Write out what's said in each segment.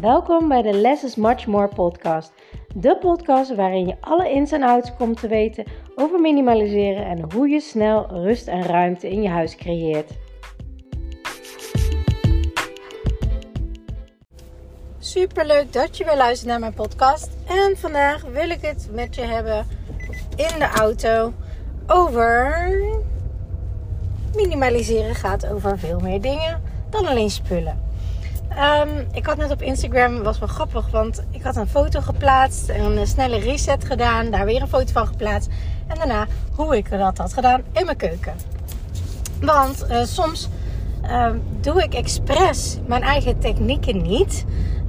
Welkom bij de Less is Much More podcast. De podcast waarin je alle ins en outs komt te weten over minimaliseren en hoe je snel rust en ruimte in je huis creëert. Super leuk dat je weer luistert naar mijn podcast. En vandaag wil ik het met je hebben in de auto over minimaliseren gaat over veel meer dingen dan alleen spullen. Ehm, ik had net op Instagram, was wel grappig, want ik had een foto geplaatst en een snelle reset gedaan, daar weer een foto van geplaatst en daarna hoe ik dat had gedaan in mijn keuken. Want uh, soms uh, doe ik expres mijn eigen technieken niet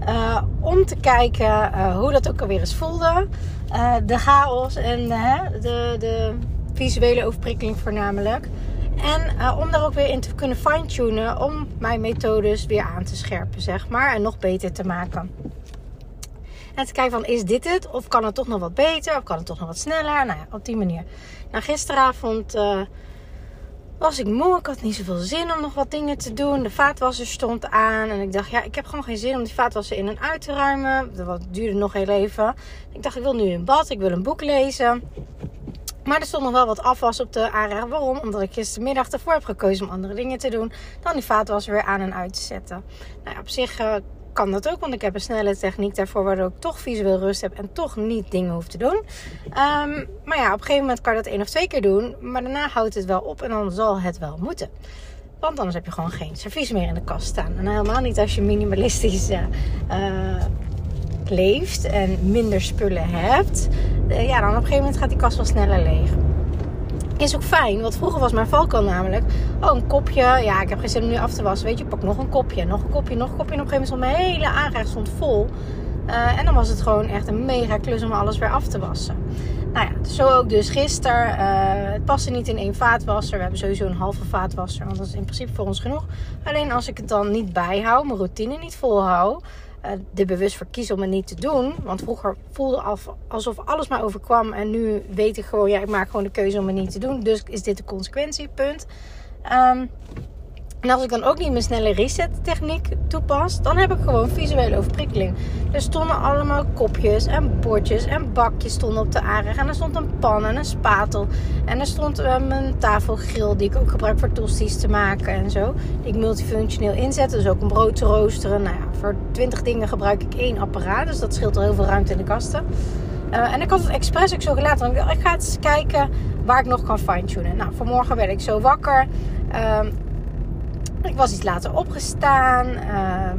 uh, om te kijken eh, hoe dat ook alweer eens voelde. de chaos en de, de visuele overprikkeling voornamelijk. En uh, om daar ook weer in te kunnen fine-tunen om mijn methodes weer aan te scherpen, zeg maar. En nog beter te maken. En te kijken van, is dit het? Of kan het toch nog wat beter? Of kan het toch nog wat sneller? Nou ja, op die manier. Nou, gisteravond uh, was ik moe. Ik had niet zoveel zin om nog wat dingen te doen. De vaatwasser stond aan. En ik dacht, ja, ik heb gewoon geen zin om die vaatwasser in en uit te ruimen. Dat duurde nog heel even. Ik dacht, ik wil nu in bad. Ik wil een boek lezen. Maar er stond nog wel wat afwas op de aanrecht. Waarom? Omdat ik gistermiddag ervoor heb gekozen om andere dingen te doen. Dan die vaatwasser weer aan en uit te zetten. Nou ja, op zich uh, kan dat ook. Want ik heb een snelle techniek daarvoor. Waardoor ik toch visueel rust heb. En toch niet dingen hoef te doen. Um, maar ja, op een gegeven moment kan je dat één of twee keer doen. Maar daarna houdt het wel op. En dan zal het wel moeten. Want anders heb je gewoon geen servies meer in de kast staan. En helemaal niet als je minimalistisch uh, leeft en minder spullen hebt, eh, ja, dan op een gegeven moment gaat die kast wel sneller leeg. Is ook fijn, want vroeger was mijn valkuil namelijk, oh een kopje, ja ik heb geen zin om nu af te wassen, weet je, pak nog een kopje, nog een kopje, nog een kopje. En op een gegeven moment stond mijn hele aanrecht stond vol. Uh, en dan was het gewoon echt een mega klus om alles weer af te wassen. Nou ja, zo ook dus gisteren. Uh, het paste niet in één vaatwasser. We hebben sowieso een halve vaatwasser, want dat is in principe voor ons genoeg. Alleen als ik het dan niet bijhoud, mijn routine niet volhoud, uh, er bewust voor kies om het niet te doen. Want vroeger voelde af alsof alles maar overkwam. En nu weet ik gewoon, ja, ik maak gewoon de keuze om het niet te doen. Dus is dit de consequentiepunt. Um, en als ik dan ook niet mijn snelle reset techniek toepas, dan heb ik gewoon visuele overprikkeling. Er stonden allemaal kopjes en bordjes en bakjes stonden op de aanrecht. En er stond een pan en een spatel. En er stond uh, mijn tafelgrill die ik ook gebruik voor tosti's te maken en zo. Die ik multifunctioneel inzet. Dus ook een brood te roosteren. Nou ja, voor 20 dingen gebruik ik één apparaat. Dus dat scheelt al heel veel ruimte in de kasten. Uh, en ik had het expres ook zo gelaten. Want ik dacht, ik ga eens kijken waar ik nog kan fine-tunen. Nou, vanmorgen werd ik zo wakker. Uh, ik was iets later opgestaan. Uh,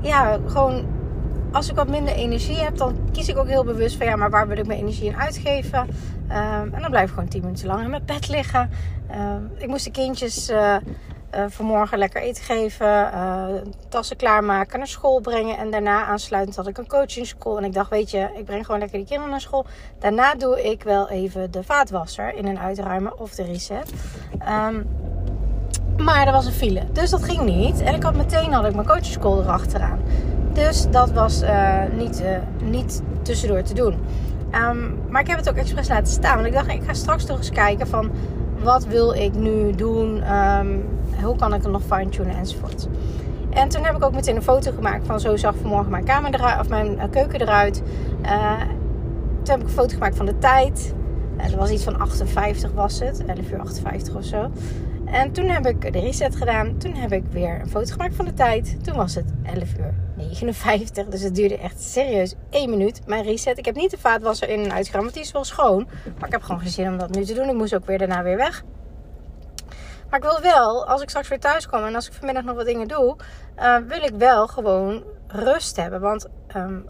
ja, gewoon als ik wat minder energie heb, dan kies ik ook heel bewust van ja, maar waar wil ik mijn energie in uitgeven? Uh, en dan blijf ik gewoon 10 minuten lang in mijn bed liggen. Uh, ik moest de kindjes uh, vanmorgen lekker eten geven, tassen klaarmaken, naar school brengen. En daarna aansluitend had ik een coaching school. En ik dacht, weet je, ik breng gewoon lekker die kinderen naar school. Daarna doe ik wel even de vaatwasser in en uitruimen of de reset. Maar er was een file. Dus dat ging niet. En ik had meteen had ik mijn coachschool erachteraan. Dus dat was uh, niet, uh, niet tussendoor te doen. Um, maar ik heb het ook expres laten staan. Want ik dacht, ik ga straks toch eens kijken van... Wat wil ik nu doen? Um, hoe kan ik het nog fine-tunen enzovoort. En toen heb ik ook meteen een foto gemaakt van... Zo zag vanmorgen mijn, kamer eruit, of mijn uh, keuken eruit. toen heb ik een foto gemaakt van de tijd. Het was iets van 58 was het. 11 uur 58 of zo. En toen heb ik de reset gedaan. Toen heb ik weer een foto gemaakt van de tijd. Toen was het 11 uur 59. Dus het duurde echt serieus 1 minuut. Mijn reset. Ik heb niet de vaatwasser in en uitgegaan. Want die is wel schoon. Maar ik heb gewoon geen zin om dat nu te doen. Ik moest ook weer daarna weer weg. Maar ik wil wel, als ik straks weer thuis kom en als ik vanmiddag nog wat dingen doe, uh, wil ik wel gewoon rust hebben. Want um,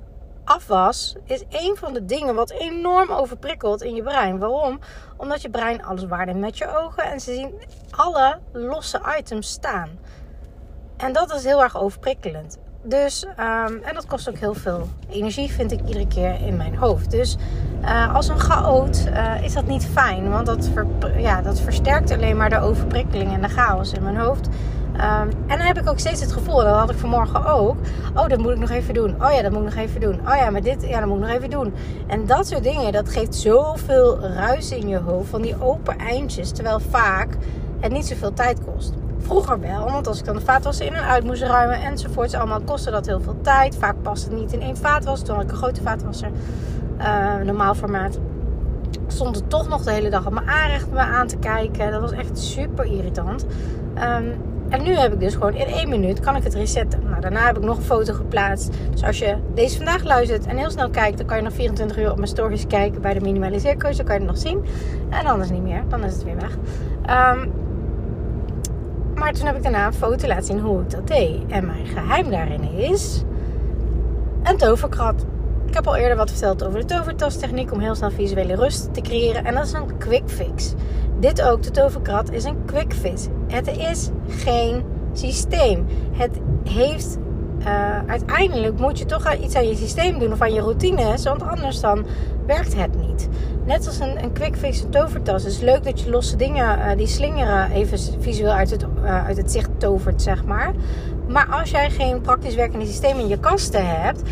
afwas is een van de dingen wat enorm overprikkelt in je brein. Waarom? Omdat je brein alles waarneemt met je ogen en ze zien alle losse items staan. En dat is heel erg overprikkelend. Dus, um, en dat kost ook heel veel energie, vind ik iedere keer in mijn hoofd. Dus uh, als een chaot uh, is dat niet fijn, want dat, ja, dat versterkt alleen maar de overprikkeling en de chaos in mijn hoofd. Um, en dan heb ik ook steeds het gevoel, dat had ik vanmorgen ook. Oh, dat moet ik nog even doen. Oh ja, dat moet ik nog even doen. Oh ja, maar dit, ja, dat moet ik nog even doen. En dat soort dingen, dat geeft zoveel ruis in je hoofd van die open eindjes. Terwijl vaak het niet zoveel tijd kost. Vroeger wel, want als ik dan de vaatwasser in en uit moest ruimen enzovoorts, allemaal kostte dat heel veel tijd. Vaak past het niet in één vaatwasser. Toen had ik een grote vaatwasser, uh, normaal formaat. Stond het toch nog de hele dag op mijn aanrecht me aan te kijken. Dat was echt super irritant. Um, en nu heb ik dus gewoon in één minuut kan ik het resetten. Nou, daarna heb ik nog een foto geplaatst. Dus als je deze vandaag luistert en heel snel kijkt, dan kan je nog 24 uur op mijn stories kijken bij de minimaliseercoach. Dan kan je het nog zien. En anders niet meer. Dan is het weer weg. Um, maar toen heb ik daarna een foto laten zien hoe ik dat deed. En mijn geheim daarin is een toverkrat. Ik heb al eerder wat verteld over de tovertastechniek om heel snel visuele rust te creëren. En dat is een quick fix. Dit ook, de toverkrat, is een quick fix. Het is geen systeem. Het heeft. Uh, uiteindelijk moet je toch iets aan je systeem doen of aan je routines, want anders dan werkt het niet. Net als een, een quick fix een tovertas. Het is leuk dat je losse dingen uh, die slingeren even visueel uit het, uh, uit het zicht tovert, zeg maar. Maar als jij geen praktisch werkende systeem in je kasten hebt,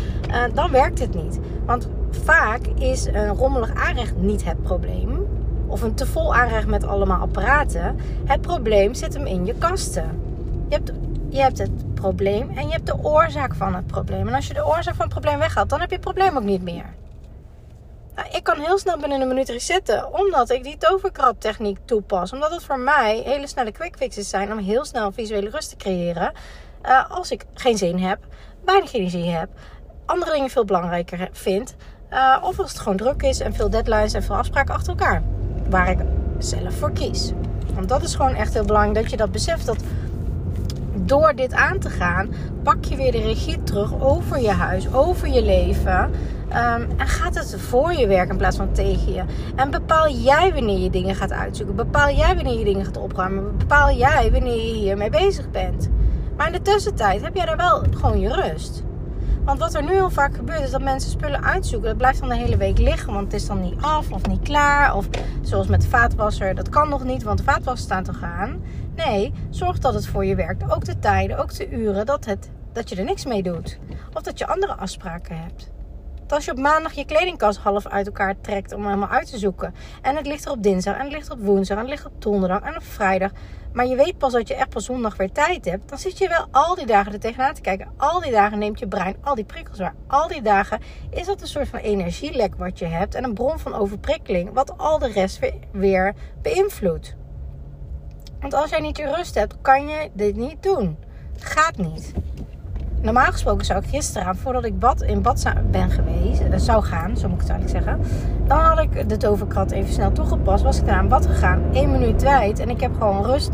dan werkt het niet. Want vaak is een rommelig aanrecht niet het probleem of een te vol aanrecht met allemaal apparaten. Het probleem zit hem in je kasten. Je hebt, je hebt het probleem en je hebt de oorzaak van het probleem. En als je de oorzaak van het probleem weghaalt, dan heb je het probleem ook niet meer. Nou, ik kan heel snel binnen een minuut resetten, omdat ik die toverkrabtechniek toepas. Omdat het voor mij hele snelle quick fixes zijn om heel snel visuele rust te creëren. Uh, als ik geen zin heb, weinig energie heb, andere dingen veel belangrijker vind. Uh, of als het gewoon druk is en veel deadlines en veel afspraken achter elkaar waar ik zelf voor kies. Want dat is gewoon echt heel belangrijk dat je dat beseft. Dat door dit aan te gaan, pak je weer de regie terug over je huis, over je leven. Um, en gaat het voor je werken in plaats van tegen je. En bepaal jij wanneer je dingen gaat uitzoeken. Bepaal jij wanneer je dingen gaat opruimen. Bepaal jij wanneer je hiermee bezig bent. Maar in de tussentijd heb jij daar wel gewoon je rust. Want wat er nu heel vaak gebeurt is dat mensen spullen uitzoeken. Dat blijft dan de hele week liggen, want het is dan niet af of niet klaar. Of zoals met de vaatwasser, dat kan nog niet, want de vaatwasser staat te gaan. Nee, zorg dat het voor je werkt. Ook de tijden, ook de uren, dat, het, dat je er niks mee doet. Of dat je andere afspraken hebt. Als je op maandag je kledingkast half uit elkaar trekt om helemaal uit te zoeken. En het ligt er op dinsdag, en het ligt op woensdag, en het ligt op donderdag en op vrijdag. Maar je weet pas dat je echt pas zondag weer tijd hebt. Dan zit je wel al die dagen er tegenaan te kijken. Al die dagen neemt je brein al die prikkels waar. Al die dagen is dat een soort van energielek wat je hebt. En een bron van overprikkeling. Wat al de rest weer, weer beïnvloedt. Want als jij niet je rust hebt, kan je dit niet doen. Gaat niet. Normaal gesproken zou ik gisteren, voordat ik bad, in bad ben geweest, uh, zou gaan, zo moet ik het eigenlijk zeggen. Dan had ik de toverkrat even snel toegepast. Was ik naar een bad gegaan, één minuut tijd. En ik heb gewoon rust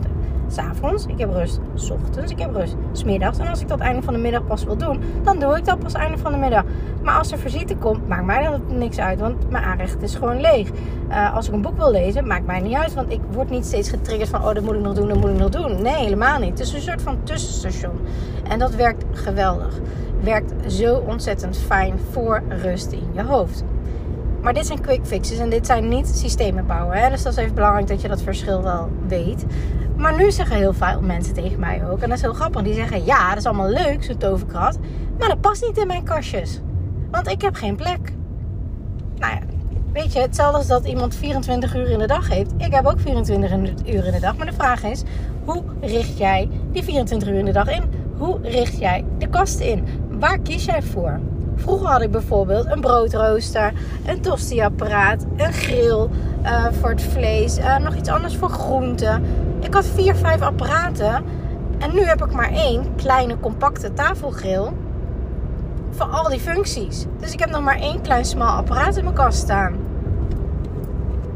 s'avonds. Ik heb rust s ochtends. Ik heb rust smiddags. En als ik dat einde van de middag pas wil doen, dan doe ik dat pas einde van de middag. Maar als er visite komt, maakt mij dan niks uit. Want mijn aanrecht is gewoon leeg. Uh, als ik een boek wil lezen, maakt mij niet uit. Want ik word niet steeds getriggerd van, oh dat moet ik nog doen, dat moet ik nog doen. Nee, helemaal niet. Het is een soort van tussenstation. En dat werkt geweldig. Werkt zo ontzettend fijn voor rust in je hoofd. Maar dit zijn quick fixes en dit zijn niet systemen bouwen. Hè? Dus dat is even belangrijk dat je dat verschil wel weet. Maar nu zeggen heel veel mensen tegen mij ook, en dat is heel grappig, die zeggen: Ja, dat is allemaal leuk, zo'n toverkrat. Maar dat past niet in mijn kastjes. Want ik heb geen plek. Nou ja, weet je, hetzelfde als dat iemand 24 uur in de dag heeft. Ik heb ook 24 uur in de dag. Maar de vraag is: hoe richt jij die 24 uur in de dag in? Hoe richt jij de kast in? Waar kies jij voor? Vroeger had ik bijvoorbeeld een broodrooster, een tostiapparaat, een grill uh, voor het vlees, uh, nog iets anders voor groenten. Ik had vier, vijf apparaten. En nu heb ik maar één kleine, compacte tafelgrill. Voor al die functies. Dus ik heb nog maar één klein, smal apparaat in mijn kast staan.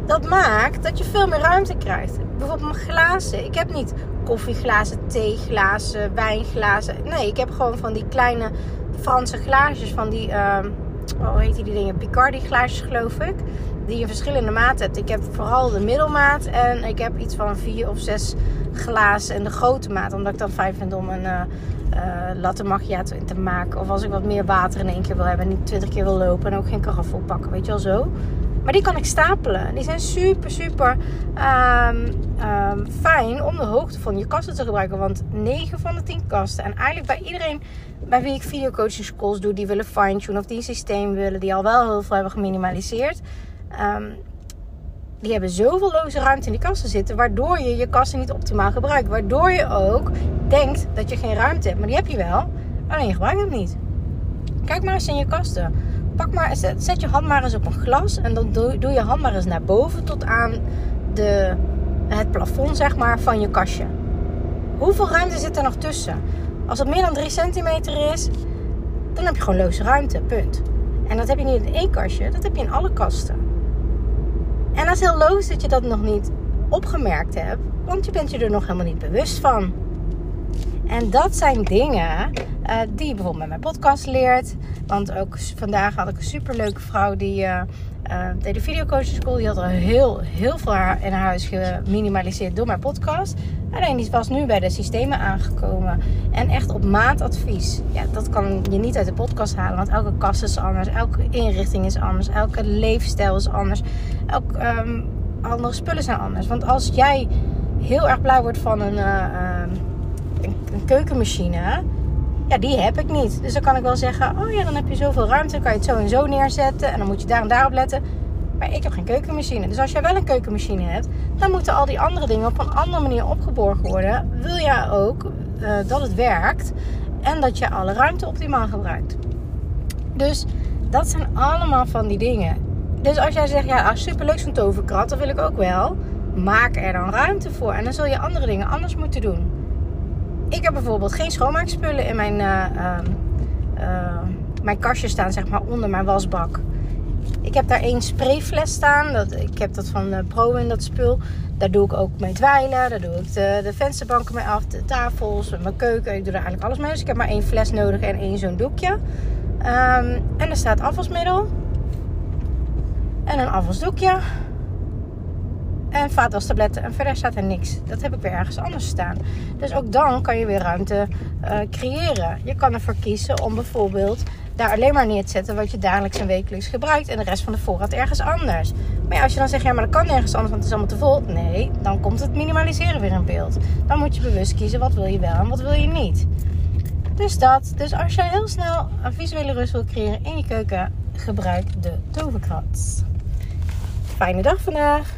Dat maakt dat je veel meer ruimte krijgt. Bijvoorbeeld mijn glazen. Ik heb niet koffieglazen, theeglazen, wijnglazen. Nee, ik heb gewoon van die kleine Franse glaasjes. Van die, uh, hoe heet die dingen? Picardi glaasjes geloof ik die je verschillende maten hebt. Ik heb vooral de middelmaat en ik heb iets van vier of zes glazen en de grote maat. Omdat ik dan fijn vind om een uh, latte macchiato in te maken. Of als ik wat meer water in één keer wil hebben en niet twintig keer wil lopen en ook geen karaffel pakken. Weet je wel zo. Maar die kan ik stapelen. Die zijn super, super um, um, fijn om de hoogte van je kasten te gebruiken. Want 9 van de 10 kasten. En eigenlijk bij iedereen bij wie ik videocoaching schools doe, die willen fine-tune of die een systeem willen, die al wel heel veel hebben geminimaliseerd. Um, die hebben zoveel loze ruimte in die kasten zitten, waardoor je je kasten niet optimaal gebruikt. Waardoor je ook denkt dat je geen ruimte hebt, maar die heb je wel, alleen je gebruikt het niet. Kijk maar eens in je kasten. Pak maar, zet je hand maar eens op een glas en dan doe je hand maar eens naar boven tot aan de, het plafond zeg maar, van je kastje. Hoeveel ruimte zit er nog tussen? Als het meer dan 3 centimeter is, dan heb je gewoon loze ruimte, punt. En dat heb je niet in één kastje, dat heb je in alle kasten. En dat is heel logisch dat je dat nog niet opgemerkt hebt, want je bent je er nog helemaal niet bewust van. En dat zijn dingen uh, die bijvoorbeeld met mijn podcast leert. Want ook vandaag had ik een superleuke vrouw die uh, uh, deed de videocoaching school. Die had er heel, heel veel in haar huis geminimaliseerd door mijn podcast. Alleen die was nu bij de systemen aangekomen. En echt op maatadvies. Ja, dat kan je niet uit de podcast halen. Want elke kast is anders. Elke inrichting is anders. Elke leefstijl is anders. Elke um, andere spullen zijn anders. Want als jij heel erg blij wordt van een, uh, een, een keukenmachine ja, die heb ik niet. Dus dan kan ik wel zeggen, oh ja, dan heb je zoveel ruimte, dan kan je het zo en zo neerzetten. En dan moet je daar en daarop letten. Maar ik heb geen keukenmachine. Dus als jij wel een keukenmachine hebt, dan moeten al die andere dingen op een andere manier opgeborgen worden. Wil jij ook uh, dat het werkt en dat je alle ruimte optimaal gebruikt. Dus dat zijn allemaal van die dingen. Dus als jij zegt, ja, ah, superleuk zo'n toverkrat, dat wil ik ook wel. Maak er dan ruimte voor. En dan zul je andere dingen anders moeten doen ik heb bijvoorbeeld geen schoonmaakspullen in mijn, uh, uh, mijn kastje staan, zeg maar, onder mijn wasbak. Ik heb daar één sprayfles staan. Dat, ik heb dat van uh, Pro in dat spul. Daar doe ik ook mee dweilen. Daar doe ik de, de vensterbanken mee af. De tafels, mijn keuken. Ik doe er eigenlijk alles mee. Dus ik heb maar één fles nodig en één zo'n doekje. Um, en er staat afwasmiddel. En een afwasdoekje en vaatwastabletten. En verder staat er niks. Dat heb ik weer ergens anders staan. Dus ook dan kan je weer ruimte uh, creëren. Je kan ervoor kiezen om bijvoorbeeld daar alleen maar neer te zetten wat je dagelijks en wekelijks gebruikt. En de rest van de voorraad ergens anders. Maar ja, als je dan zegt, ja, maar dat kan nergens anders, want het is allemaal te vol. Nee, dan komt het minimaliseren weer in beeld. Dan moet je bewust kiezen wat wil je wel en wat wil je niet. Dus dat. Dus als jij heel snel een visuele rust wil creëren in je keuken, gebruik de toverkrat. Fijne dag vandaag.